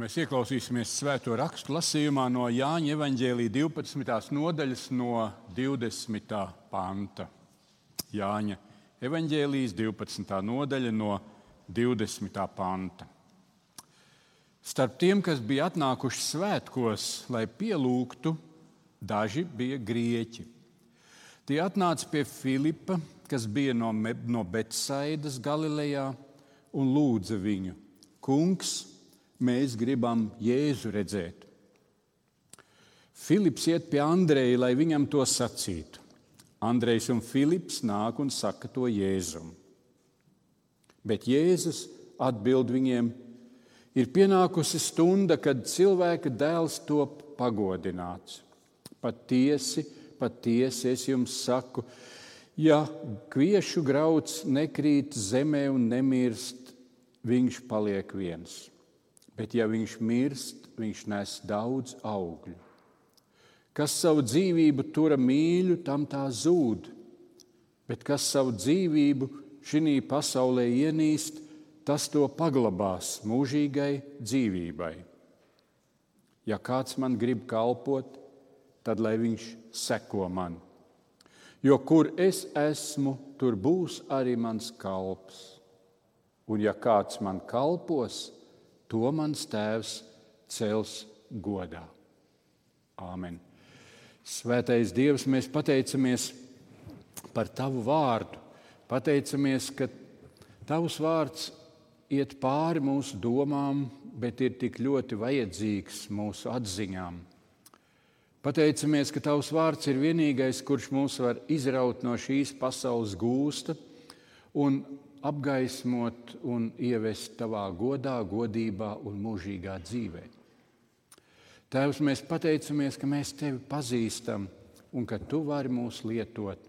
Mēs ieklausīsimies svēto rakstu lasījumā no Jāņa evanģēlīja 12. nodaļas, no 20. panta. Jāņa evanģēlijas 12. nodaļa, no 20. panta. Starp tiem, kas bija atnākuši svētkos, lai pielūgtu, daži bija grieķi. Tie atnāca pie Filipa, kas bija no, no Betsaidas Galilejā, un lūdza viņu: Kungs! Mēs gribam Jēzu redzēt. Filips iet pie Andreja, lai viņam to sacītu. Andrejs un Filips nāk un saka to Jēzum. Bet Jēzus atbild viņiem: Ir pienākusi stunda, kad cilvēka dēls top pagodināts. Patiesi, patiesi es jums saku, ja kviešu grauds nekrīt zemē un nemirst, viņš paliek viens bet ja viņš mirst, viņš nes daudz augļu. Kas savu dzīvību tura mīļu, tam tā zūd, bet kas savu dzīvību šī pasaulē ienīst, tas to paglabās mūžīgai dzīvībai. Ja kāds man grib kalpot, tad lai viņš seko man. Jo kur es esmu, tur būs arī mans kalps. Un ja kāds man kalpos, To mans tēvs cels godā. Āmen. Svētais Dievs, mēs pateicamies par Tavu vārdu. Pateicamies, ka Tavs vārds iet pāri mūsu domām, bet ir tik ļoti vajadzīgs mūsu atziņām. Pateicamies, ka Tavs vārds ir vienīgais, kurš mūs var izraut no šīs pasaules gūsta un apgaismot un ievest tavā godā, godībā un mūžīgā dzīvē. Tēvs, mēs pateicamies, ka mēs tevi pazīstam un ka tu vari mūs lietot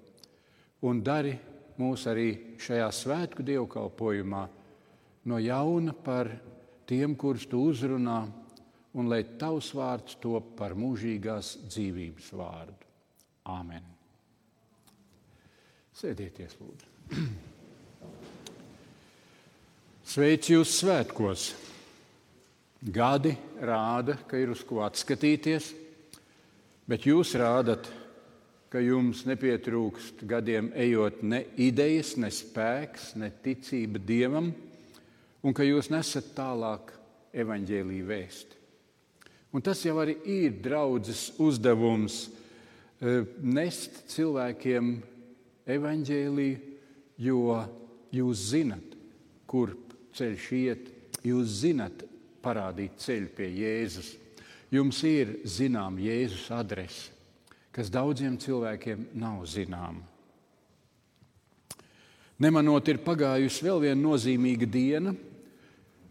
un dari mūs arī šajā svētku dievkalpojumā no jauna par tiem, kurus tu uzrunā, un lai tavs vārds top par mūžīgās dzīvības vārdu. Āmen! Sēdieties, lūdzu! Sveici jūs svētkos! Gadi rāda, ka ir uz ko atskatīties, bet jūs rādat, ka jums nepietrūkst gadiem ejot ne idejas, ne spēks, ne ticība dievam, un ka jūs nesat tālāk evaņģēlīju vēsti. Un tas jau arī ir draudzes uzdevums e, nest cilvēkiem evaņģēlīju, jo jūs zinat, kur ceļš iet, jūs zinat parādīt ceļu pie Jēzus. Jums ir zināma Jēzus adrese, kas daudziem cilvēkiem nav zināma. Nemanot, ir pagājusi vēl viena nozīmīga diena.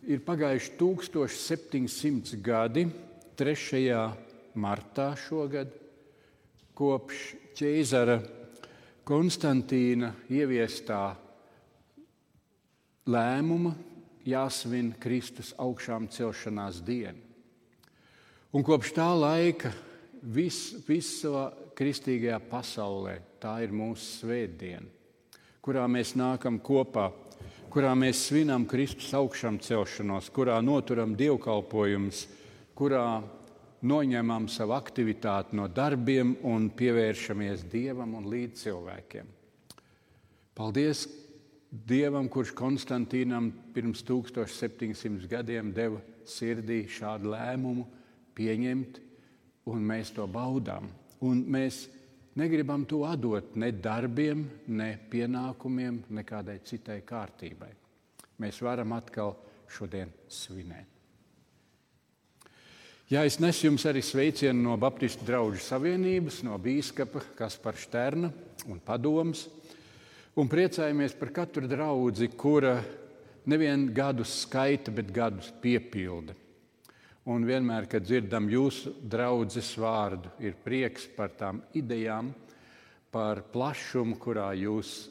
Ir pagājuši 1700 gadi, 3. martā šogad, kopš ķēzara Konstantīna ieviestā lēmuma jāsvin Kristus augšām celšanās diena. Un kopš tā laika vis, visā kristīgajā pasaulē tā ir mūsu svētdiena, kurā mēs nākam kopā, kurā mēs svinam Kristus augšām celšanos, kurā noturam dievkalpojumus, kurā noņemam savu aktivitāti no darbiem un pievēršamies Dievam un līdz cilvēkiem. Paldies, Dievam, kurš Konstantīnam pirms 1700 gadiem deva sirdī šādu lēmumu pieņemt, un mēs to baudām. Un mēs negribam to atdot ne darbiem, ne pienākumiem, ne kādai citai kārtībai. Mēs varam atkal šodien svinēt. Jā, es nesu jums arī sveicienu no Baptistu draugu savienības, no bīskapa Kaspara Šterna un padomus un priecājamies par katru draugu, kura nevienu gadus skaita, bet gadus piepilda. Un vienmēr, kad dzirdam jūsu draudzes vārdu, ir prieks par tām idejām, par plašumu, kurā jūs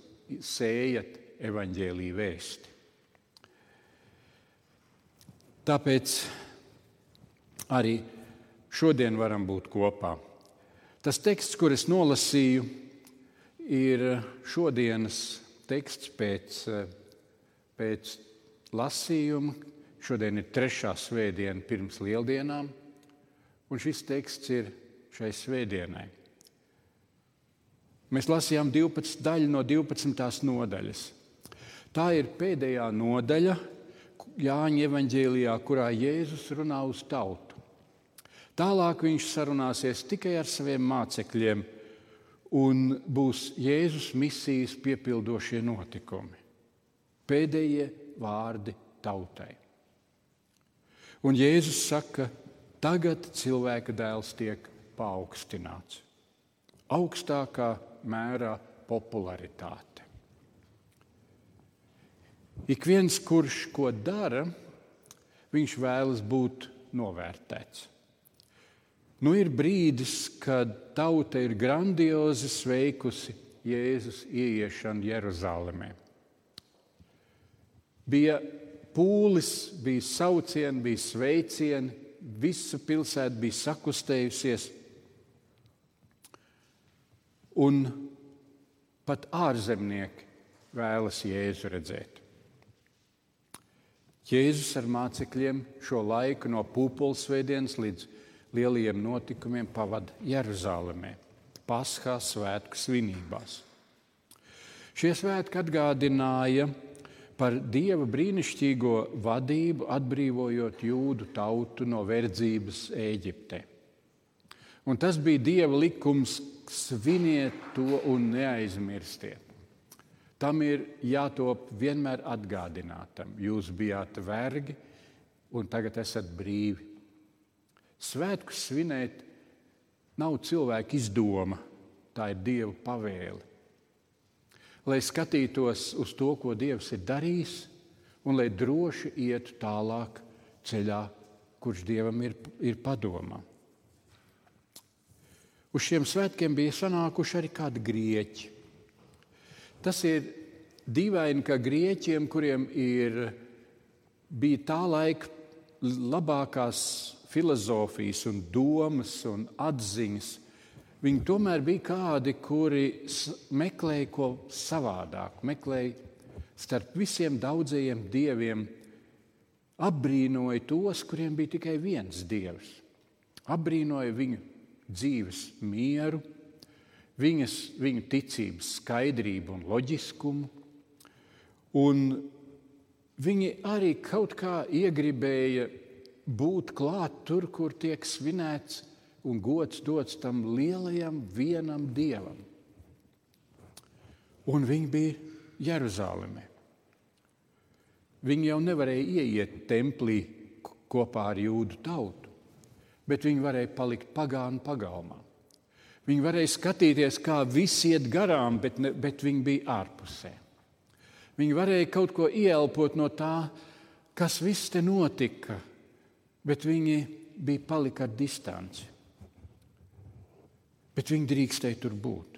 sējat evaņģēlīju vēsti. Tāpēc arī šodien varam būt kopā. Tas teksts, kur es nolasīju, ir šodienas teksts pēc, pēc lasījuma Šodien ir trešā svētdiena pirms lieldienām, un šis teksts ir šai svētdienai. Mēs lasījām 12 daļu no 12. nodaļas. Tā ir pēdējā nodaļa Jāņa evanģēlijā, kurā Jēzus runā uz tautu. Tālāk viņš sarunāsies tikai ar saviem mācekļiem, un būs Jēzus misijas piepildošie notikumi. Pēdējie vārdi tautai. Un Jēzus saka, tagad cilvēka dēls tiek paaugstināts. Augstākā mērā popularitāte. Ik viens, kurš ko dara, viņš vēlas būt novērtēts. Nu ir brīdis, kad tauta ir grandiozi sveikusi Jēzus ieiešanu Jeruzalemē. Bija pūlis, bija saucieni, bija sveicieni, visa pilsēta bija sakustējusies. Un pat ārzemnieki vēlas Jēzu redzēt. Jēzus ar mācekļiem šo laiku no pūpolsvētdienas līdz lielajiem notikumiem pavada Jeruzalemē, Paskā svētku svinībās. Šie svētki atgādināja par Dieva brīnišķīgo vadību, atbrīvojot jūdu tautu no verdzības Eģiptē. Un tas bija Dieva likums, sviniet to un neaizmirstiet. Tam ir jātop vienmēr atgādinātam. Jūs bijāt vergi, un tagad esat brīvi. Svētkus svinēt nav cilvēka izdoma, tā ir Dieva pavēle lai skatītos uz to, ko Dievs ir darījis, un lai droši ietu tālāk ceļā, kurš Dievam ir, ir padomā. Uz šiem svētkiem bija sanākuši arī kādi grieķi. Tas ir dīvaini, ka grieķiem, kuriem ir, bija tā laika labākās filozofijas, un domas un atziņas, Viņi tomēr bija kādi, kuri meklēja ko savādāku, meklēja starp visiem daudzajiem dieviem, apbrīnoja tos, kuriem bija tikai viens dievs. Apbrīnoja viņu dzīves mieru, viņas, viņu ticības skaidrību un loģiskumu. Un viņi arī kaut kā iegribēja būt klāt tur, kur tiek svinēts un gods dots tam lielajam vienam dievam. Un viņi bija Jeruzalemē. Viņi jau nevarēja ieiet templī kopā ar jūdu tautu, bet viņi varēja palikt pagānu pagalmā. Viņi varēja skatīties, kā visi iet garām, bet, ne, bet viņi bija ārpusē. Viņi varēja kaut ko ieelpot no tā, kas viss te notika, bet viņi bija palika ar distanci bet viņi drīkstēja tur būt.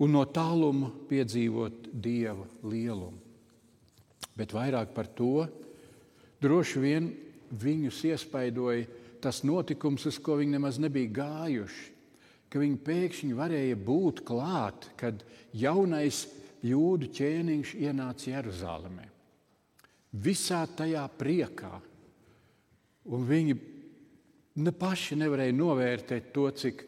Un no tāluma piedzīvot dieva lielumu. Bet vairāk par to droši vien viņus iespaidoja tas notikums, uz ko viņi nemaz nebija gājuši. Ka viņi pēkšņi varēja būt klāt, kad jaunais jūdu ķēniņš ienāca Jeruzalemē. Visā tajā priekā. Un viņi ne paši nevarēja novērtēt to, cik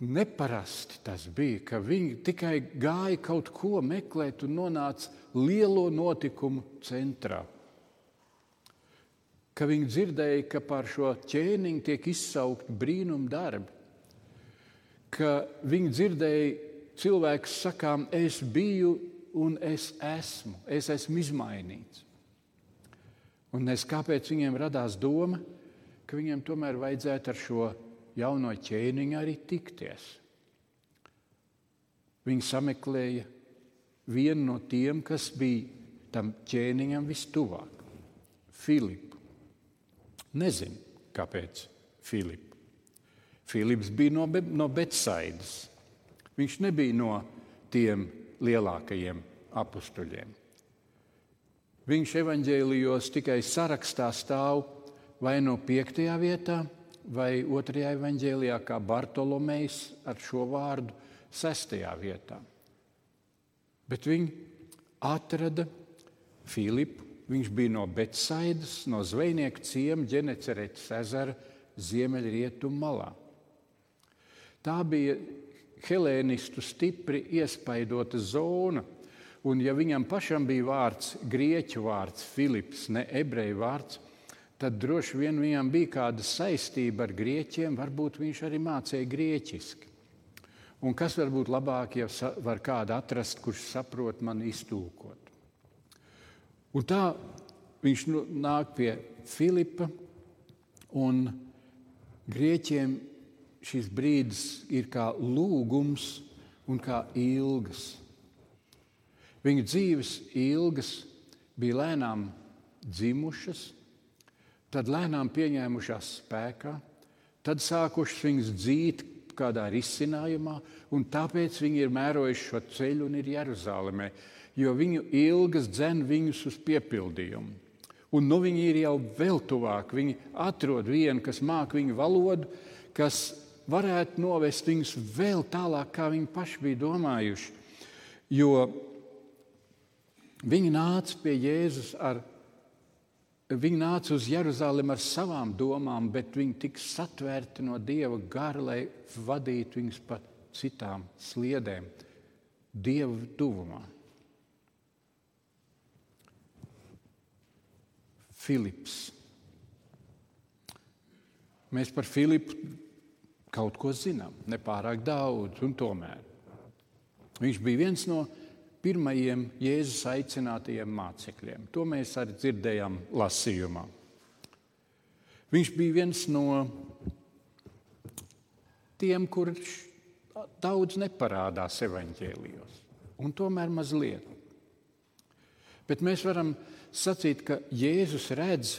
neparasti tas bija, ka viņi tikai gāja kaut ko meklēt un nonāca lielo notikumu centrā. Ka viņi dzirdēja, ka par šo ķēniņu tiek izsaukti brīnum darbi, ka viņi dzirdēja cilvēku sakām, es biju un es esmu, es esmu izmainīts. Un es, kāpēc viņiem radās doma, ka viņiem tomēr vajadzētu ar šo jauno ķēniņu arī tikties. Viņi sameklēja vienu no tiem, kas bija tam ķēniņam vistuvāk - Filipu. Nezinu, kāpēc Filipu. Filips bija no, Be no Betsaidas. Viņš nebija no tiem lielākajiem apstuļiem. Viņš evaņģēlijos tikai sarakstā stāv vai no piektajā vietā, vai otrajā evanģēlijā, kā Bartolomejs ar šo vārdu, sestajā vietā. Bet viņi atrada Filipu Viņš bija no Betsaidas, no zvejnieku ciema ģeneceretes ezera ziemeļrietumu malā. Tā bija helēnistu stipri iespaidota zona, un ja viņam pašam bija vārds, grieķu vārds, Filips, ne ebreju vārds, tad droši vien viņam bija kāda saistība ar grieķiem, varbūt viņš arī mācīja grieķiski. Un kas var būt labāk, ja var kādu atrast, kurš saprot man iztūkot? Un tā viņš nu, nāk pie Filipa, un grieķiem šis brīdis ir kā lūgums un kā ilgas. Viņu dzīves ilgas bija lēnām dzimušas, tad lēnām pieņēmušās spēkā, tad sākušas viņas dzīt kādā risinājumā, un tāpēc viņi ir mērojuši šo ceļu un ir Jeruzalemē, jo viņu ilgas dzen viņus uz piepildījumu. Un nu viņi ir jau vēl tuvāk. Viņi atrod vienu, kas māca viņu valodu, kas varētu novest viņus vēl tālāk, kā viņi paši bija domājuši. Jo viņi nāca pie Jēzus ar Viņi nāca uz Jeruzalem ar savām domām, bet viņi tika satvērti no Dieva gara, lai vadītu viņus pa citām sliedēm, Dieva tuvumā. Filips. Mēs par Filipu kaut ko zinām, nepārāk daudz, un tomēr viņš bija viens no pirmajiem Jēzus aicinātajiem mācekļiem. To mēs arī dzirdējām lasījumā. Viņš bija viens no tiem, kurš daudz neparādās evaņģēlijos, un tomēr mazliet. Bet mēs varam sacīt, ka Jēzus redz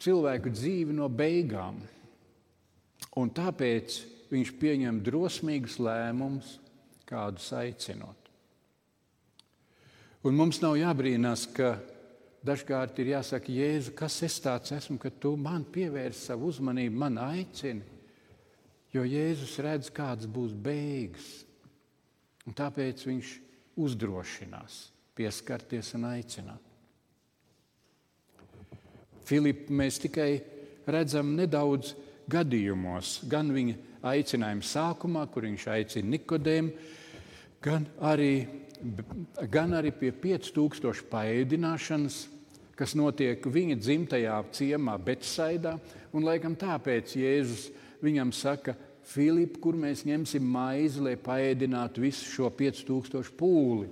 cilvēku dzīvi no beigām, un tāpēc viņš pieņem drosmīgus lēmumus kādus aicinot. Un mums nav jābrīnās, ka dažkārt ir jāsaka, Jēzu, kas es tāds esmu, ka tu man pievērsi savu uzmanību, man aicini. Jo Jēzus redz, kādas būs beigas. Un tāpēc viņš uzdrošinās pieskarties un aicināt. Filipu mēs tikai redzam nedaudz gadījumos, gan viņa aicinājuma sākumā, kur viņš aicina Nikodēmu, gan arī, gan arī pie 5000 paēdināšanas, kas notiek viņa dzimtajā ciemā, Betsaidā. Un laikam tāpēc Jēzus viņam saka, Filip, kur mēs ņemsim maizi, lai paēdinātu visu šo 5000 pūli.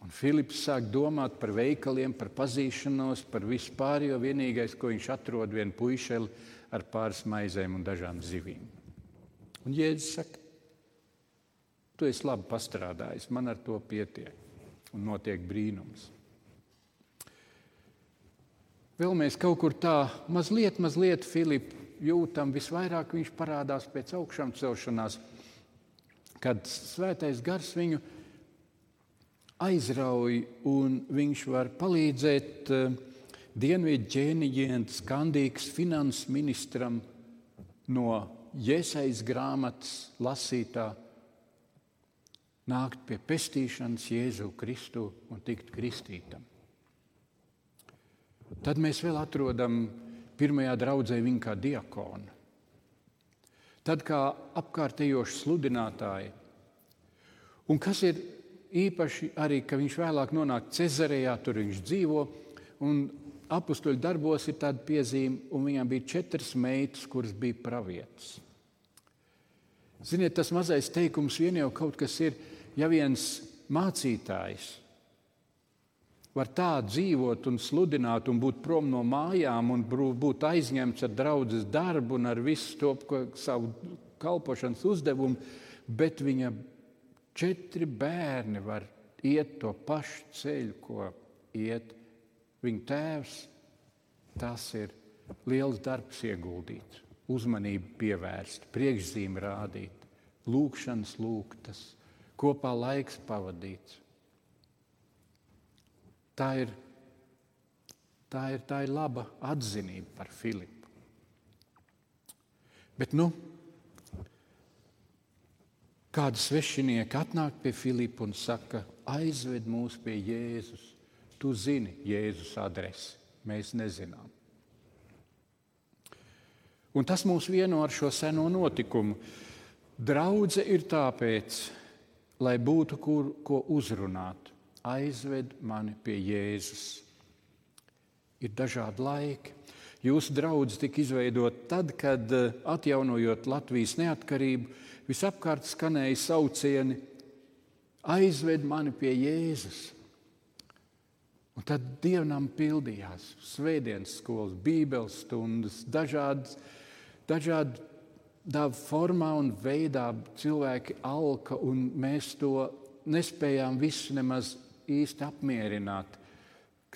Un Filips sāk domāt par veikaliem, par pazīšanos, par vispār, jo vienīgais, ko viņš atrod, ir viena puišeli ar pāris maizēm un dažām zivīm. Un Jēzus saka, tu esi labi pastrādājis, man ar to pietiek. Un notiek brīnums. Vēl mēs kaut kur tā mazliet, mazliet Filipu jūtam, visvairāk viņš parādās pēc augšām celšanās, kad svētais gars viņu aizrauj un viņš var palīdzēt uh, dienvidu ķēniģiem, skandīgs finanses ministram no Jēzus grāmatas lasītā nākt pie pestīšanas Jēzu Kristu un tikt kristītam. Tad mēs vēl atrodam pirmajā draudzē viņu kā diakonu. Tad kā apkārtējoši sludinātāji. Un kas ir īpaši arī, ka viņš vēlāk nonāk Cezarejā, tur viņš dzīvo. Un apakstuļu darbos ir tāda piezīme, un viņam bija četras meitas, kuras bija pravietas. Ziniet, tas mazais teikums vien jau kaut kas ir, ja viens mācītājs var tā dzīvot un sludināt, un būt prom no mājām, un būt aizņemts ar draugu darbu un ar visu to savu kalpošanas uzdevumu, bet viņa četri bērni var iet to pašu ceļu, ko iet viņa tēvs. Tas ir liels darbs ieguldīts, uzmanību pievērst, priekšzīmē rādīt, lūkšanas lūgtas kopā laiks pavadīts. Tā ir, tā ir, tā ir laba atzinība par Filipu. Bet, nu, kāda svešinieka atnāk pie Filipa un saka, aizved mūs pie Jēzus, Tu zini Jēzus adresi, mēs nezinām. Un tas mūs vieno ar šo seno notikumu. Draudze ir tāpēc, lai būtu kur, ko uzrunāt. Aizved mani pie Jēzus. Ir dažādi laiki. Jūsu draugs tika izveidota tad, kad eh, atjaunojot Latvijas neatkarību, visapkārt skanēja saucieni: Aizved mani pie Jēzus! Un tad dievnam pildījās svētdienas skolas, bībeles stundas, dažādas, dažādā formā un veidā cilvēki alka, un mēs to nespējām visu nemaz īsti apmierināt.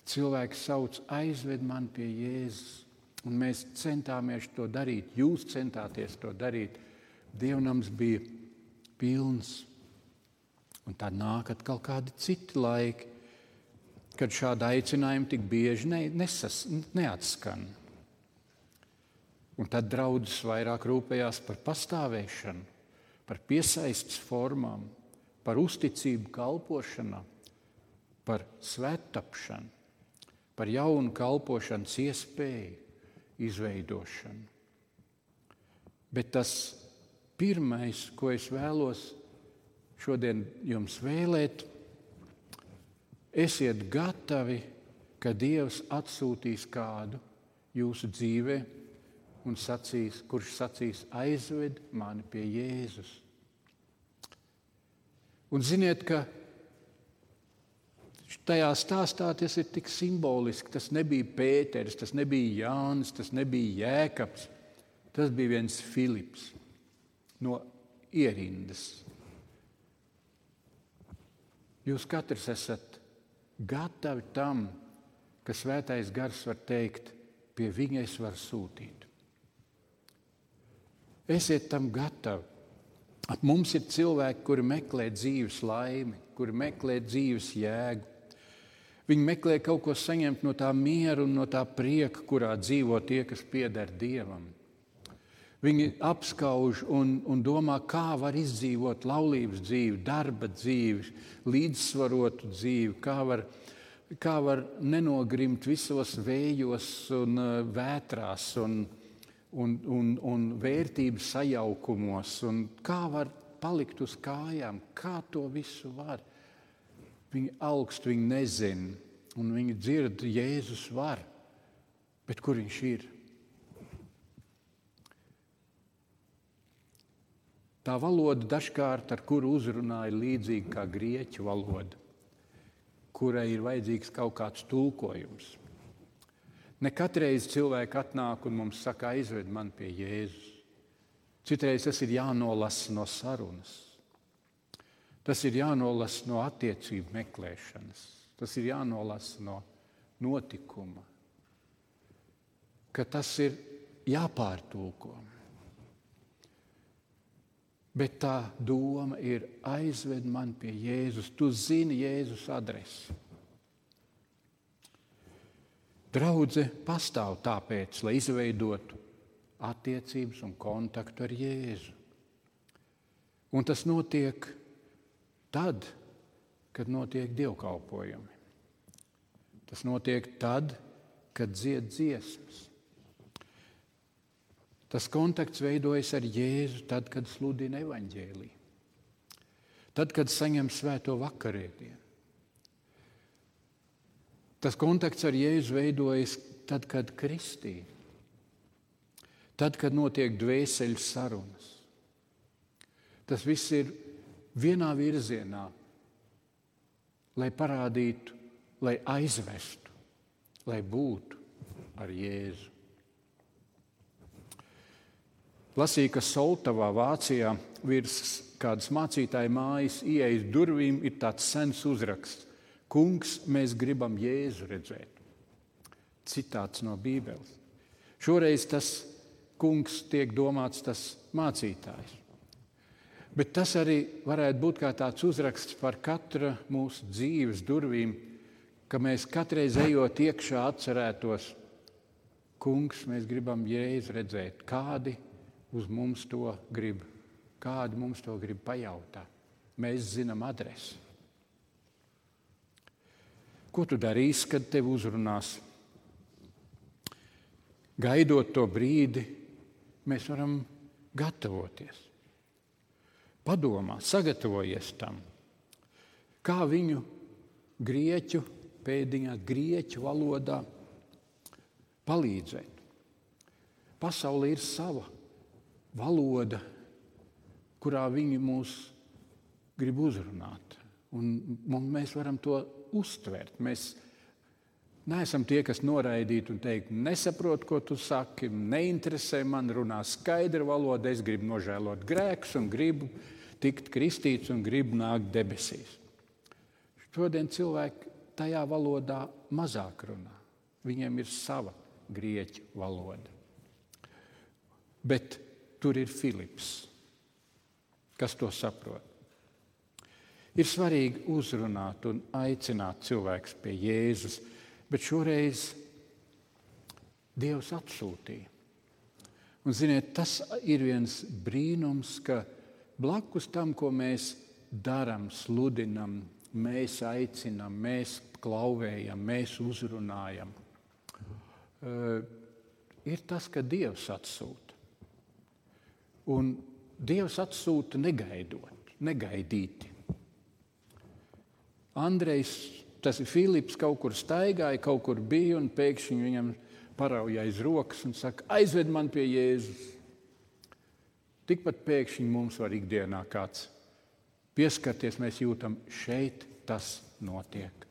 Cilvēki sauc, aizved mani pie Jēzus. Un mēs centāmies to darīt, jūs centāties to darīt. Dievnams bija pilns. Un tad nāk atkal kādi citi laiki, kad šādi aicinājumi tik bieži ne, nesas, neatskan. Un tad draudzes vairāk rūpējās par pastāvēšanu, par piesaistes formām, par uzticību kalpošanā, par svētapšanu, par jaunu kalpošanas iespēju izveidošanu. Bet tas pirmais, ko es vēlos šodien jums vēlēt, Esiet gatavi, ka Dievs atsūtīs kādu jūsu dzīvē, un sacīs, kurš sacīs, aizved mani pie Jēzus. Un ziniet, ka tajā stāstā tas ir tik simboliski. Tas nebija Pēters, tas nebija Jānis, tas nebija Jēkabs. Tas bija viens Filips no ierindas. Jūs katrs esat gatavi tam, ka svētais gars var teikt, pie viņa es varu sūtīt. Esiet tam gatavi. Ap mums ir cilvēki, kuri meklē dzīves laimi, kuri meklē dzīves jēgu. Viņi meklē kaut ko saņemt no tā miera un no tā prieka, kurā dzīvo tie, kas pieder Dievam. Viņi apskauž un, un domā, kā var izdzīvot laulības dzīvi, darba dzīvi, līdzsvarotu dzīvi, kā var, kā var nenogrimt visos vējos un uh, vētrās un, un, un, un vērtību sajaukumos, un kā var palikt uz kājām, kā to visu var. Viņi augstu, viņi nezina, un viņi dzird, Jēzus var, bet kur viņš ir? Tā valoda dažkārt ar kuru uzrunāja līdzīga kā grieķu valoda, kurai ir vajadzīgs kaut kāds tulkojums. Ne katreiz cilvēki atnāk un mums saka, aizved mani pie Jēzus. Citreiz tas ir jānolasa no sarunas. Tas ir jānolasa no attiecību meklēšanas. Tas ir jānolasa no notikuma. Ka tas ir jāpārtulko. Bet tā doma ir aizved mani pie Jēzus. Tu zini Jēzus adresi. Draudze pastāv tāpēc, lai izveidotu attiecības un kontaktu ar Jēzu. Un tas notiek tad, kad notiek dievkalpojumi. Tas notiek tad, kad dzied dziesmas. Tas kontakts veidojas ar Jēzu tad, kad sludina evaņģēlīju. Tad, kad saņem svēto vakarēdienu. Tas kontakts ar Jēzu veidojas tad, kad kristīna. Tad, kad notiek dvēseli sarunas. Tas viss ir vienā virzienā, lai parādītu, lai aizvestu, lai būtu ar Jēzu. Lasīju, ka Soltavā, Vācijā, virs kādas mācītāja mājas ieejas durvīm ir tāds sens uzraksts: Kungs, mēs gribam Jēzu redzēt. Citāts no Bībeles. Šoreiz tas kungs tiek domāts tas mācītājs. Bet tas arī varētu būt kā tāds uzraksts par katra mūsu dzīves durvīm, ka mēs katreiz ejot iekšā atcerētos, kungs, mēs gribam jēzu redzēt, kādi uz mums to grib, kādu mums to grib pajautāt. Mēs zinām adresi. Ko tu darīsi, kad tevi uzrunās? Gaidot to brīdi, mēs varam gatavoties. Padomā, sagatavojies tam, kā viņu grieķu pēdiņā, grieķu valodā palīdzēt. Pasaulē ir sava valoda, kurā viņi mūs grib uzrunāt. Un mēs varam to uztvert. Mēs neesam tie, kas noraidītu un teiktu, nesaprotu, ko tu saki, neinteresē man, runā skaidra valoda, es gribu nožēlot grēkus un gribu tikt kristīts un gribu nākt debesīs. Šodien cilvēki tajā valodā mazāk runā. Viņiem ir sava grieķu valoda. Bet tur ir Filips, kas to saprot. Ir svarīgi uzrunāt un aicināt cilvēkus pie Jēzus, bet šoreiz Dievs atsūtīja. Un, ziniet, tas ir viens brīnums, ka blakus tam, ko mēs darām, sludinam, mēs aicinām, mēs klauvējam, mēs uzrunājam, uh, ir tas, ka Dievs atsūta. Un Dievs atsūta negaidot, negaidīti. Andrejs, tas ir Filips, kaut kur staigāja, kaut kur bija un pēkšņi viņam parauja aiz rokas un saka, aizved man pie Jēzus. Tikpat pēkšņi mums var ikdienā kāds pieskarties, mēs jūtam, šeit tas notiek.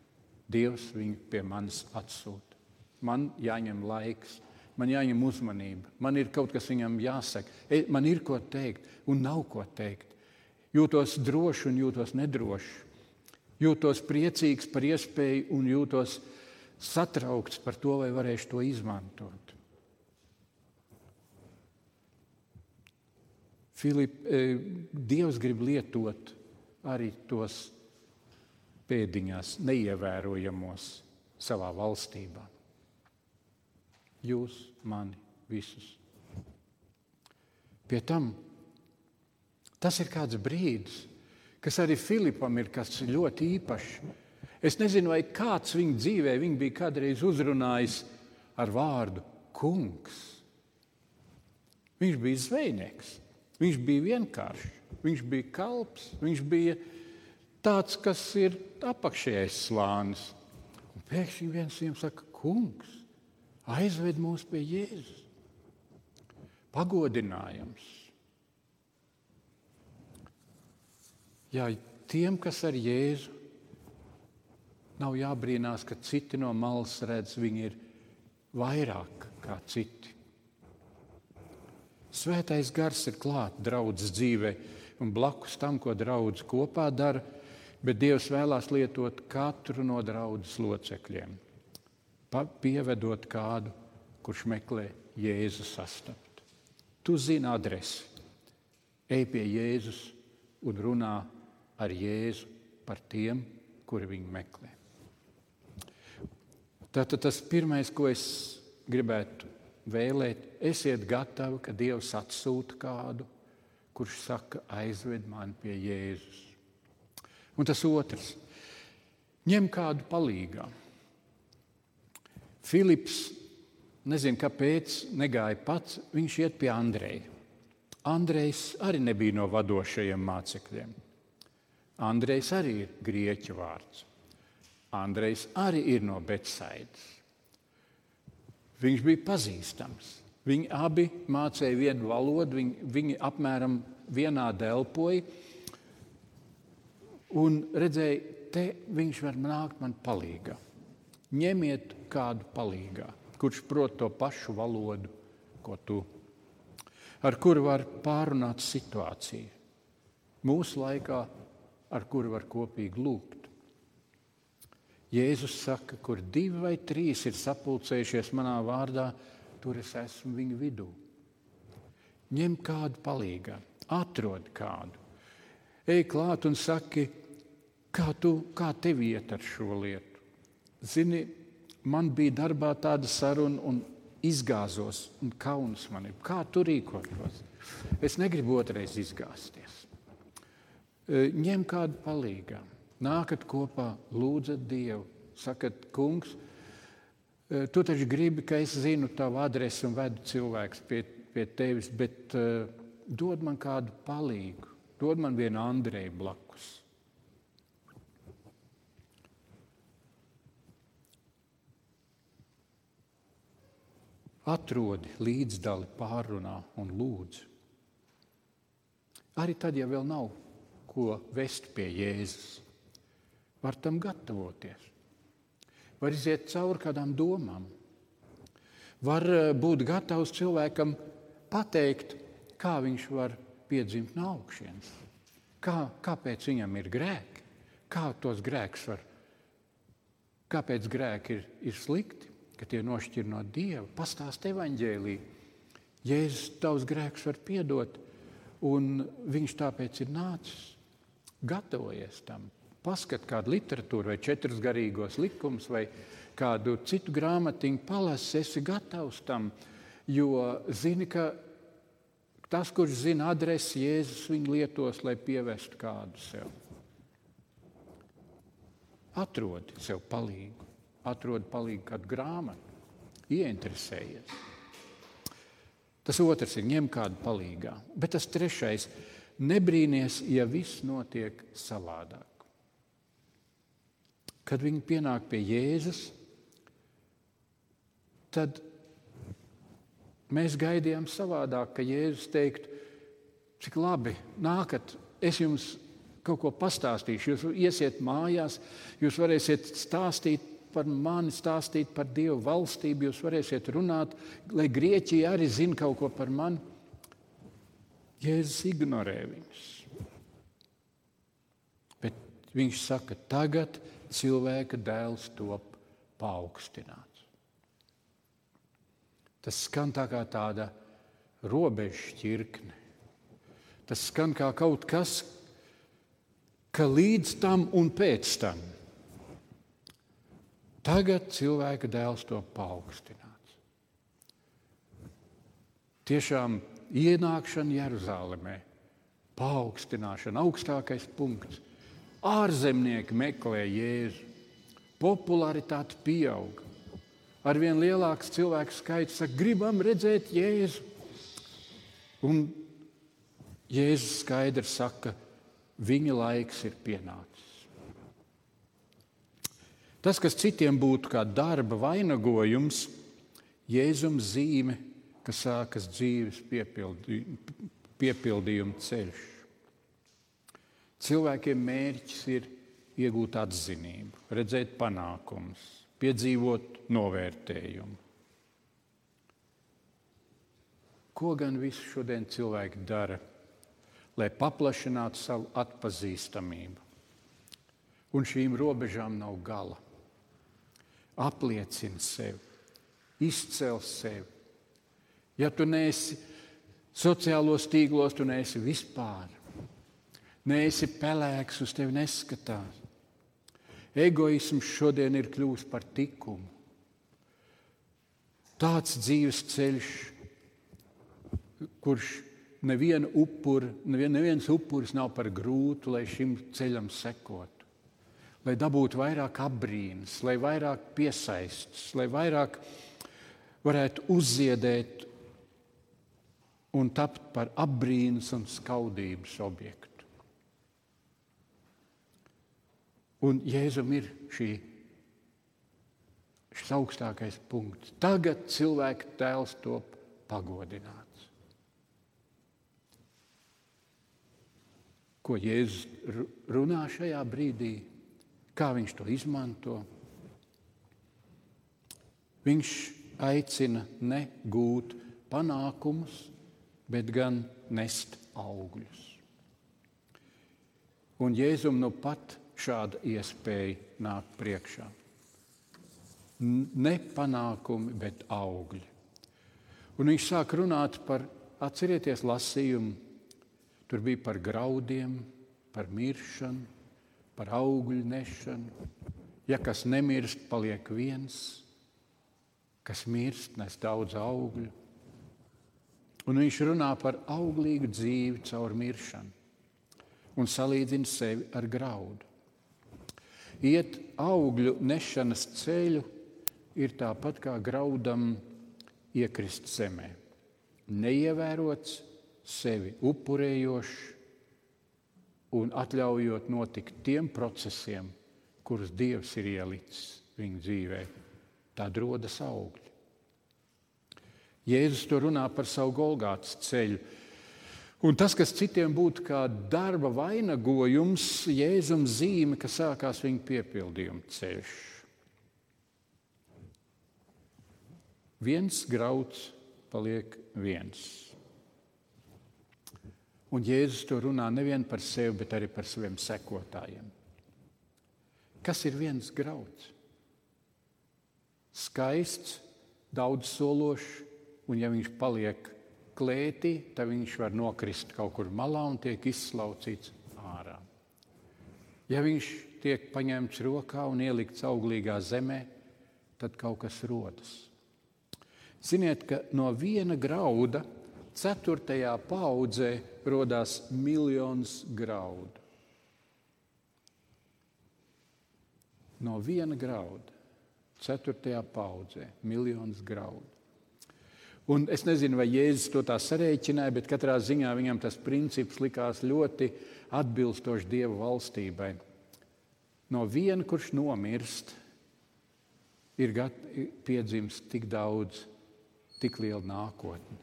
Dievs viņu pie manis atsūta. Man jāņem laiks, man jāņem uzmanība, man ir kaut kas viņam jāsaka, e, man ir ko teikt un nav ko teikt. Jūtos droši un jūtos nedroši. Jūtos priecīgs par iespēju un jūtos satraukts par to, vai varēšu to izmantot. Filip, eh, Dievs grib lietot arī tos pēdiņās neievērojamos savā valstībā. Jūs, mani, visus. Pie tam tas ir kāds brīdis, kas arī Filipam ir kas ļoti īpašs. Es nezinu, vai kāds viņa dzīvē viņa bija kādreiz uzrunājis ar vārdu kungs. Viņš bija zvejnieks, viņš bija vienkāršs, viņš bija kalps, viņš bija tāds, kas ir apakšējais slānis. Un pēkšņi viens viņam saka, kungs, aizved mūs pie Jēzus. Pagodinājums, Jā, tiem, kas ar Jēzu nav jābrīnās, ka citi no malas redz, viņi ir vairāk kā citi. Svētais gars ir klāts draudzes dzīvē un blakus tam, ko draudzes kopā dara, bet Dievs vēlās lietot katru no draudzes locekļiem, pievedot kādu, kurš meklē Jēzus sastapt. Tu zini adresi, ej pie Jēzus un runā ar Jēzu par tiem, kuri viņu meklē. Tātad tas pirmais, ko es gribētu vēlēt, esiet gatavi, ka Dievs atsūta kādu, kurš saka, aizved mani pie Jēzus. Un tas otrs, ņem kādu palīgā. Filips, nezinu, kāpēc, negāja pats, viņš iet pie Andreja. Andrejs arī nebija no vadošajiem mācekļiem. Andrejs arī ir grieķu vārds. Andrejs arī ir no Betsaidas. Viņš bija pazīstams. Viņi abi mācīja vienu valodu, viņi, viņi apmēram vienādi elpoja. Un redzēja, te viņš var nākt man palīdzīgā. Ņemiet kādu palīdzīgā, kurš prot to pašu valodu, ko tu, ar kuru var pārunāt situāciju. Mūsu laikā ar kuru var kopīgi lūgt. Jēzus saka, kur divi vai trīs ir sapulcējušies manā vārdā, tur es esmu viņu vidū. Ņem kādu palīdzību, atrod kādu. Ej klāt un saki, kā, tu, kā tev iet ar šo lietu. Zini, man bija darbā tāda saruna, un izgāzos, un kauns man ir. Kā tu rīkotos? Es negribu otrais izgāzties. Ņem kādu palīdzību, nākat kopā, lūdzat Dievu, Sakat, kungs, eh, tu taču gribi, ka es zinu tavu adresi un vedu cilvēkus pie, pie tevis, bet uh, dod man kādu palīgu, dod man vienu Andreju blakus. Atrodi līdzdali, pārunā un lūdzu. Arī tad, ja vēl nav ko vest pie Jēzus, var tam gatavoties. Var iziet cauri kādām domām. Var eh, būt gatavs cilvēkam pateikt, kā viņš var piedzimt no augšas. Kā, kāpēc viņam ir grēki? Kā tos grēkus var? Kāpēc grēki ir, ir slikti, ka tie nošķir no Dieva? Pastāst evaņģēlī. Jēzus tavs grēks var piedot, un viņš tāpēc ir nācis. Gatavojies tam. Paskat kādu literatūru, vai četrus garīgos likumus, vai kādu citu grāmatiņu, palasi, esi gatavs tam, jo zini, ka Tas, kurš zina adresi, Jēzus viņu lietos, lai pievestu kādu sev. Atrodi sev palīgu, atrodi palīgu kādu grāmatu, ieinteresējies. Tas otrs ir ņem kādu palīgā. Bet tas trešais - nebrīnies, ja viss notiek savādāk. Kad viņi pienāk pie Jēzus, tad Mēs gaidījām savādāk, ka Jēzus teiktu, cik labi, nākat, es jums kaut ko pastāstīšu. Jūs iesiet mājās, jūs varēsiet stāstīt par mani, stāstīt par Dievu valstību, jūs varēsiet runāt, lai Grieķija arī zina kaut ko par mani. Jēzus ignorē viņus. Bet viņš saka, tagad cilvēka dēls top paaugstināts. Tas skan tā kā tāda robeža šķirkne. Tas skan kā kaut kas, ka līdz tam un pēc tam. Tagad cilvēka dēls to paaugstināts. Tiešām ienākšana Jeruzalemē, paaugstināšana, augstākais punkts. Ārzemnieki meklē Jēzu, popularitāte pieauga arvien lielāks cilvēku skaits saka, gribam redzēt Jēzu. Un Jēzus skaidri saka, viņa laiks ir pienācis. Tas, kas citiem būtu kā darba vainagojums, Jēzum zīme, kas sākas dzīves piepildījuma ceļš. Cilvēkiem mērķis ir iegūt atzinību, redzēt panākumus, piedzīvot novērtējumu. Ko gan visi šodien cilvēki dara, lai paplašinātu savu atpazīstamību? Un šīm robežām nav gala. Apliecina sevi, izcel sevi. Ja tu neesi sociālos tīklos, tu neesi vispār. Neesi pelēks, uz tevi neskatās. Egoisms šodien ir kļuvis par likumu. Tāds dzīves ceļš, kurš neviena upura, nevien, neviens upuris nav par grūtu, lai šim ceļam sekotu. Lai dabūtu vairāk apbrīnas, lai vairāk piesaistas, lai vairāk varētu uzziedēt un tapt par apbrīnas un skaudības objektu. Un Jēzum ir šī, šis augstākais punkts. Tagad cilvēka tēls top pagodināts. Ko Jēzus runā šajā brīdī, kā viņš to izmanto? Viņš aicina negūt panākumus, bet gan nest augļus. Un Jēzum nu pat šāda iespēja nāk priekšā. Ne panākumi, bet augļi. Un viņš sāk runāt par, atcerieties, lasījumu. Tur bija par graudiem, par miršanu, par augļu nešanu. Ja kas nemirst, paliek viens, kas mirst, nes daudz augļu. Un viņš runā par auglīgu dzīvi caur miršanu un salīdzina sevi ar graudu. iet augļu nešanas ceļu ir tāpat kā graudam iekrist zemē. Neievērots, sevi upurējošs un atļaujot notikt tiem procesiem, kurus Dievs ir ielicis viņa dzīvē. Tad rodas augļi. Jēzus to runā par savu Golgātas ceļu. Un tas, kas citiem būtu kā darba vainagojums, Jēzum zīme, ka sākās viņa piepildījuma ceļš. Viens grauds paliek viens. Un Jēzus to runā nevien par sevi, bet arī par saviem sekotājiem. Kas ir viens grauds? Skaists, daudzsološs, un ja viņš paliek klētī, tad viņš var nokrist kaut kur malā un tiek izslaucīts ārā. Ja viņš tiek paņemts rokā un ielikts auglīgā zemē, tad kaut kas rodas. Ziniet, ka no viena grauda ceturtajā paudzē radās miljons graudu. No viena grauda, ceturtajā paudzē, miljons graudu. Un es nezinu, vai Jēzus to tā sarēķināja, bet katrā ziņā viņam tas princips likās ļoti atbilstošs Dieva valstībai. No viena, kurš nomirst, ir piedzimst tik daudz, tik liela nākotne.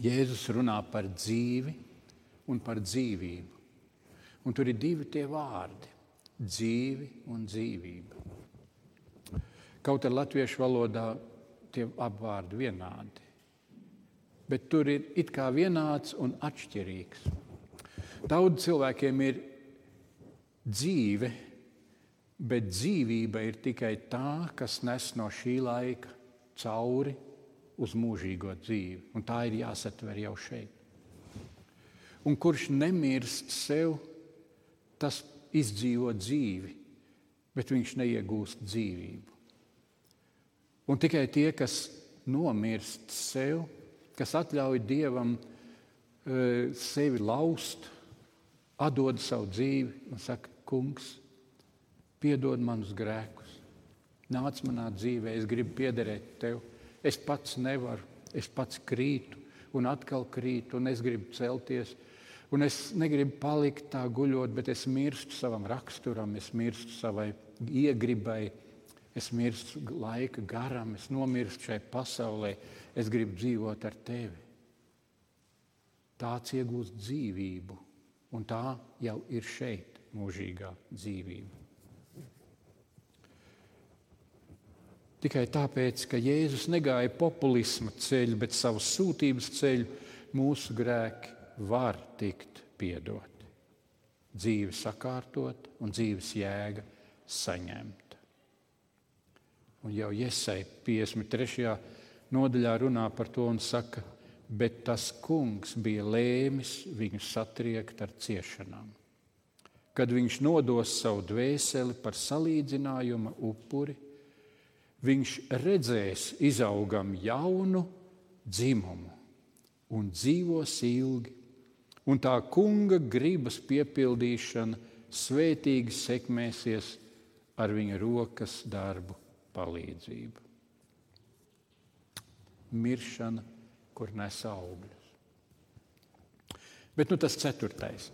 Jēzus runā par dzīvi un par dzīvību. Un tur ir divi tie vārdi - dzīve un dzīvība. Kaut arī latviešu valodā tie abi vārdi vienādi. Bet tur ir it kā vienāds un atšķirīgs. Daudz cilvēkiem ir dzīve, bet dzīvība ir tikai tā, kas nes no šī laika cauri uz mūžīgo dzīvi. Un tā ir jāsatver jau šeit. Un kurš nemirst sev, tas izdzīvo dzīvi, bet viņš neiegūst dzīvību. Un tikai tie, kas nomirst sev, kas atļauj Dievam e, sevi laust, atdod savu dzīvi un saka, Kungs, piedod manus grēkus, nāc manā dzīvē, es gribu piederēt tev. Es pats nevaru, es pats krītu un atkal krītu, un es gribu celties. Un es negribu palikt tā guļot, bet es mirstu savam raksturam, es mirstu savai iegribai, es mirstu laika garam, es nomirstu šai pasaulē, es gribu dzīvot ar tevi. Tāds iegūst dzīvību, un tā jau ir šeit mūžīgā dzīvība. Tikai tāpēc, ka Jēzus negāja populisma ceļu, bet savu sūtības ceļu, mūsu grēki var tikt piedoti. Dzīve sakārtot un dzīves jēga saņemta. Un jau Iesai 53. nodaļā runā par to un saka, bet tas kungs bija lēmis viņu satriekt ar ciešanām. Kad viņš nodos savu dvēseli par salīdzinājuma upuri, viņš redzēs izaugam jaunu dzimumu un dzīvos ilgi, un tā kunga gribas piepildīšana svētīgi sekmēsies ar viņa rokas darbu palīdzību. Miršana, kur nes augļus. Bet nu, tas ceturtais.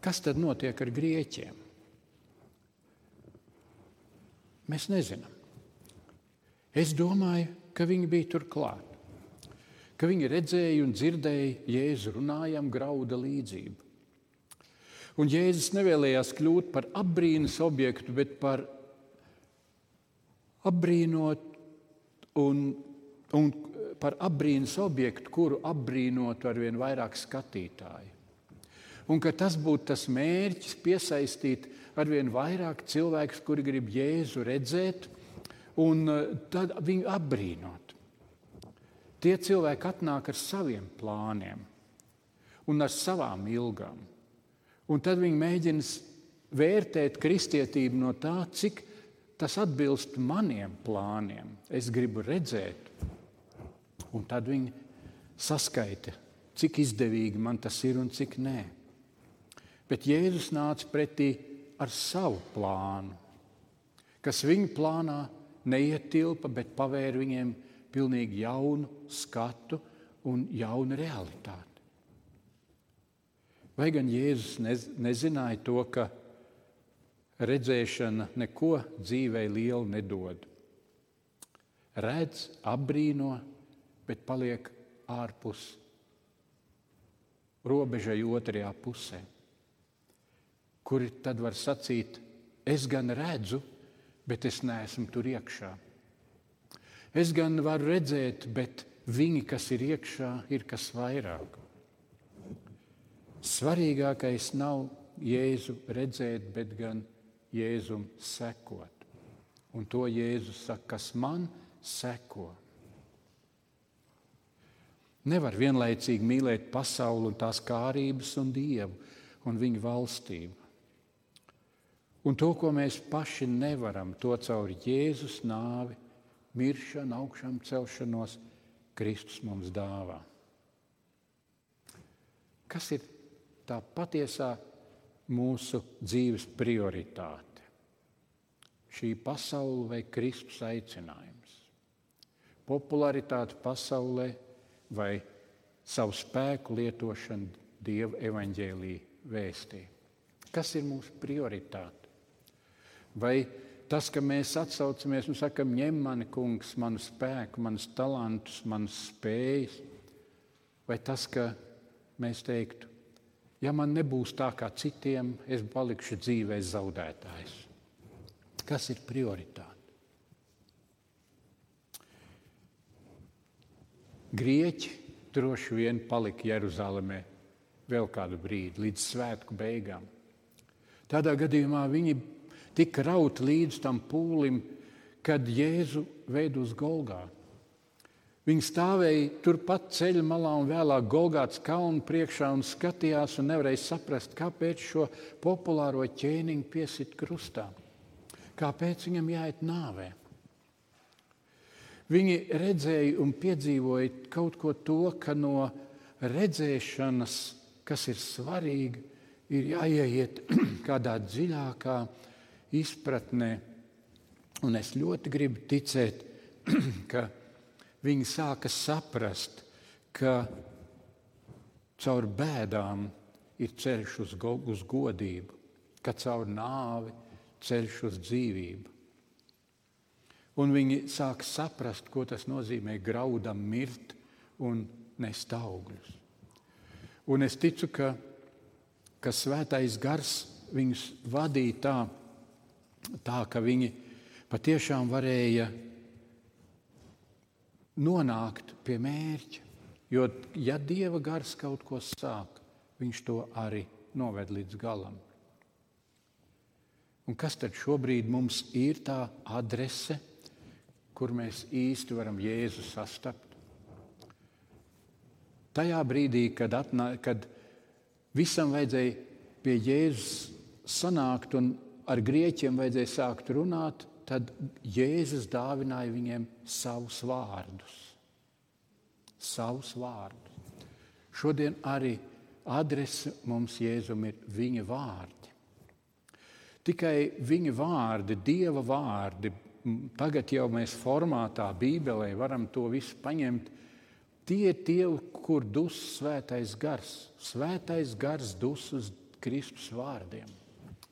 Kas tad notiek ar grieķiem? Mēs nezinām. Es domāju, ka viņi bija tur klāt. Ka viņi redzēja un dzirdēja Jēzu runājam grauda līdzību. Un Jēzus nevēlējās kļūt par apbrīnas objektu, bet par apbrīnot un, un par apbrīnas objektu, kuru apbrīnotu ar vien vairāk skatītāju. Un ka tas būtu tas mērķis piesaistīt arvien vairāk cilvēkus, kuri grib Jēzu redzēt un eh, tad viņu apbrīnot. Tie cilvēki atnāk ar saviem plāniem un ar savām ilgām. Un tad viņi mēģina vērtēt kristietību no tā, cik tas atbilst maniem plāniem. Es gribu redzēt, un tad viņi saskaita, cik izdevīgi man tas ir un cik nē. Bet Jēzus nāca pretī ar savu plānu, kas viņa plānā neietilpa, bet pavēra viņiem pilnīgi jaunu skatu un jaunu realitāti. Vai gan Jēzus nez, nezināja to, ka redzēšana neko dzīvē lielu nedod? Redz, apbrīno, bet paliek ārpus robežai otrajā pusē, kur tad var sacīt, es gan redzu, bet es neesmu tur iekšā. Es gan varu redzēt, bet viņi, kas ir iekšā, ir kas vairāk. Svarīgākais nav Jēzu redzēt, bet gan Jēzum sekot. Un to Jēzus saka, kas man seko. Nevar vienlaicīgi mīlēt pasauli un tās kārības un dievu un viņa valstību. Un to, ko mēs paši nevaram, to caur Jēzus nāvi, miršanu, augšām celšanos, Kristus mums dāvā. Kas ir tā patiesā mūsu dzīves prioritāte. Šī pasaule vai Kristus aicinājums. Popularitāte pasaulē vai savu spēku lietošana Dieva evaņģēlīja vēstī. Kas ir mūsu prioritāte? Vai tas, ka mēs atsaucamies un sakam, ņem mani, kungs, manu spēku, manus talantus, manas spējas, vai tas, ka mēs teiktu, Ja man nebūs tā kā citiem, es palikšu dzīvē zaudētājs. Kas ir prioritāte? Grieķi droši vien palika Jeruzalemē vēl kādu brīdi, līdz svētku beigām. Tādā gadījumā viņi tika rauti līdz tam pūlim, kad Jēzu veidu uz Golgātu. Viņi stāvēja turpat ceļa malā un vēlāk Golgāts kalnu priekšā un skatījās un nevarēja saprast, kāpēc šo populāro ķēniņu piesit krustā. Kāpēc viņam jāiet nāvē? Viņi redzēja un piedzīvoja kaut ko to, ka no redzēšanas, kas ir svarīga, ir jāieiet kādā dziļākā izpratnē. Un es ļoti gribu ticēt, ka viņi sāka saprast, ka caur bēdām ir ceļš uz, uz godību, ka caur nāvi ceļš uz dzīvību. Un viņi sāk saprast, ko tas nozīmē graudam mirt un nest augļus. Un es ticu, ka, ka svētais gars viņus vadīja tā, tā ka viņi patiešām varēja nonākt pie mērķa. Jo, ja Dieva gars kaut ko sāk, viņš to arī noved līdz galam. Un kas tad šobrīd mums ir tā adrese, kur mēs īsti varam Jēzu sastapt? Tajā brīdī, kad, atnā, kad visam vajadzēja pie Jēzus sanākt un ar grieķiem vajadzēja sākt runāt, tad Jēzus dāvināja viņiem savus vārdus. Savus vārdus. Šodien arī adrese mums Jēzum ir viņa vārdi. Tikai viņa vārdi, Dieva vārdi, tagad jau mēs formātā, Bībelē varam to visu paņemt. Tie ir tie, kur dus svētais gars. Svētais gars dus uz Kristus vārdiem.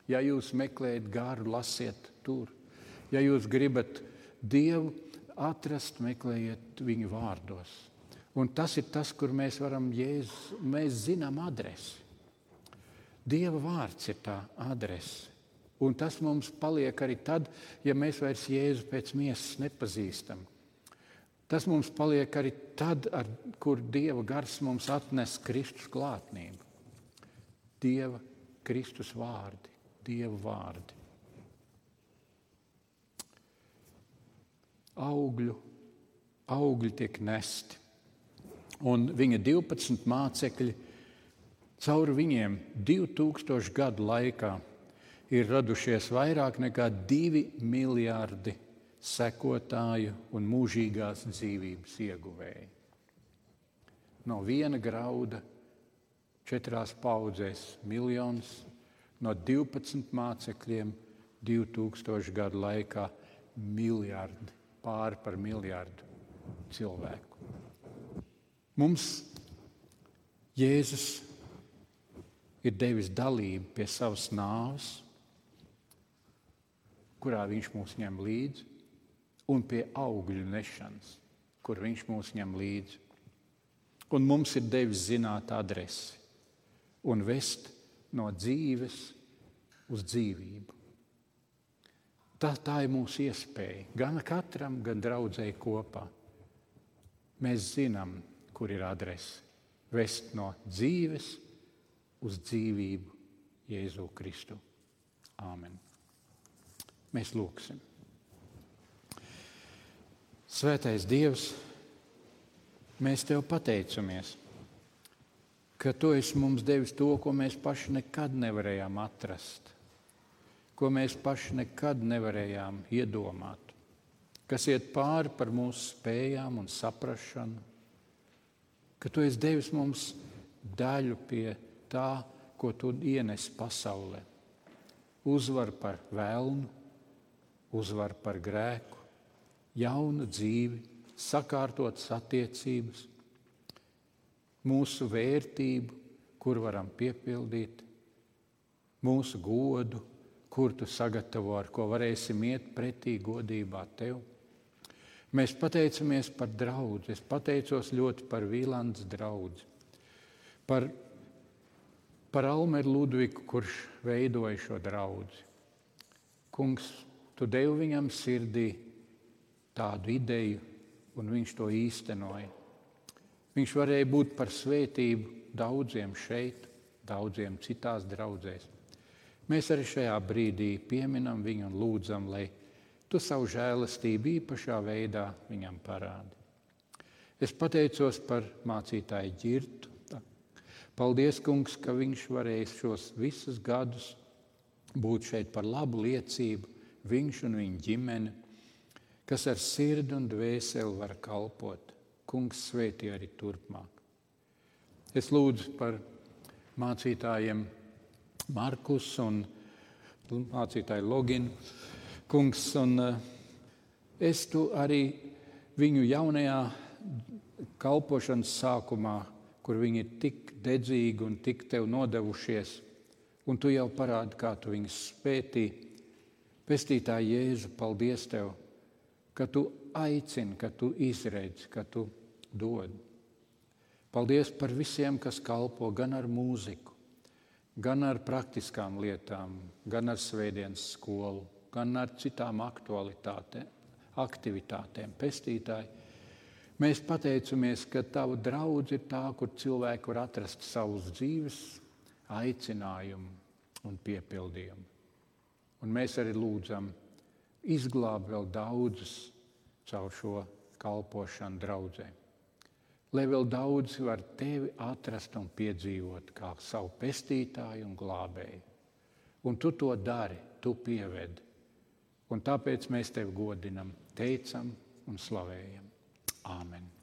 Ja jūs meklējat garu, lasiet tur. Ja jūs gribat Dievu atrast, meklējiet viņu vārdos. Un tas ir tas, kur mēs varam jēzus, mēs zinām adresi. Dieva vārds ir tā adrese. Un tas mums paliek arī tad, ja mēs vairs Jēzu pēc miesas nepazīstam. Tas mums paliek arī tad, ar, kur Dieva gars mums atnes Kristus klātnību. Dieva Kristus vārdi, Dieva vārdi. augļu, augļi tiek nesti. Un viņa 12 mācekļi caur viņiem 2000 gadu laikā ir radušies vairāk nekā 2 miljardi sekotāju un mūžīgās dzīvības ieguvēji. No viena grauda četrās paudzēs miljonus, no 12 mācekļiem 2000 gadu laikā miljardi, pāri par miljardu cilvēku. Mums Jēzus ir devis dalību pie savas nāves, kurā viņš mūs ņem līdzi, un pie augļu nešanas, kur viņš mūs ņem līdzi. Un mums ir devis zināt adresi un vest no dzīves uz dzīvību. Tā, tā ir mūsu iespēja. Gan katram, gan draudzēji kopā. Mēs zinām, kur ir adrese. Vest no dzīves uz dzīvību Jēzu Kristu. Āmen. Mēs lūgsim. Svētais Dievs, mēs Tev pateicamies, ka Tu esi mums devis to, ko mēs paši nekad nevarējām atrast, ko mēs paši nekad nevarējām iedomāt, kas iet pāri par mūsu spējām un saprašanu, ka Tu esi devis mums daļu pie tā, ko tu ienes pasaulē. Uzvar par vēlnu, uzvar par grēku, jaunu dzīvi, sakārtotas attiecības, mūsu vērtību, kur varam piepildīt, mūsu godu, kur tu sagatavo, ar ko varēsim iet pretī godībā tev. Mēs pateicamies par draugu. Es pateicos ļoti par Vīlandes draugu, par par Almeru Ludvigu, kurš veidoja šo draugu. Kungs, tu devi viņam sirdī tādu ideju, un viņš to īstenoja. Viņš varēja būt par svētību daudziem šeit, daudziem citās draudzēs. Mēs arī šajā brīdī pieminam viņu un lūdzam, lai tu savu žēlastību īpašā veidā viņam parādi. Es pateicos par mācītāju ģirtu, Paldies, kungs, ka viņš varēs šos visus gadus būt šeit par labu liecību, viņš un viņa ģimene, kas ar sirdi un dvēseli var kalpot. Kungs svētī arī turpmāk. Es lūdzu par mācītājiem Markus un mācītāju Loginu. Kungs, un eh, es tu arī viņu jaunajā kalpošanas sākumā kur viņi ir tik dedzīgi un tik tev nodevušies, un tu jau parādi, kā tu viņus spētī. Pestītāji Jēzu, paldies tev, ka tu aicini, ka tu izredzi, ka tu dod. Paldies par visiem, kas kalpo gan ar mūziku, gan ar praktiskām lietām, gan ar svētdienas skolu, gan ar citām aktivitātēm. Pestītāji, Mēs pateicamies, ka Tava draudzība ir tā, kur cilvēki var atrast savus dzīves aicinājumu un piepildījumu. Un mēs arī lūdzam, izglābt vēl daudzus caur šo kalpošanu draudzē. Lai vēl daudz var tevi atrast un piedzīvot kā savu pestītāju un glābēju. Un tu to dari, tu pievedi. Un tāpēc mēs tevi godinam, teicam un slavējam. Amen.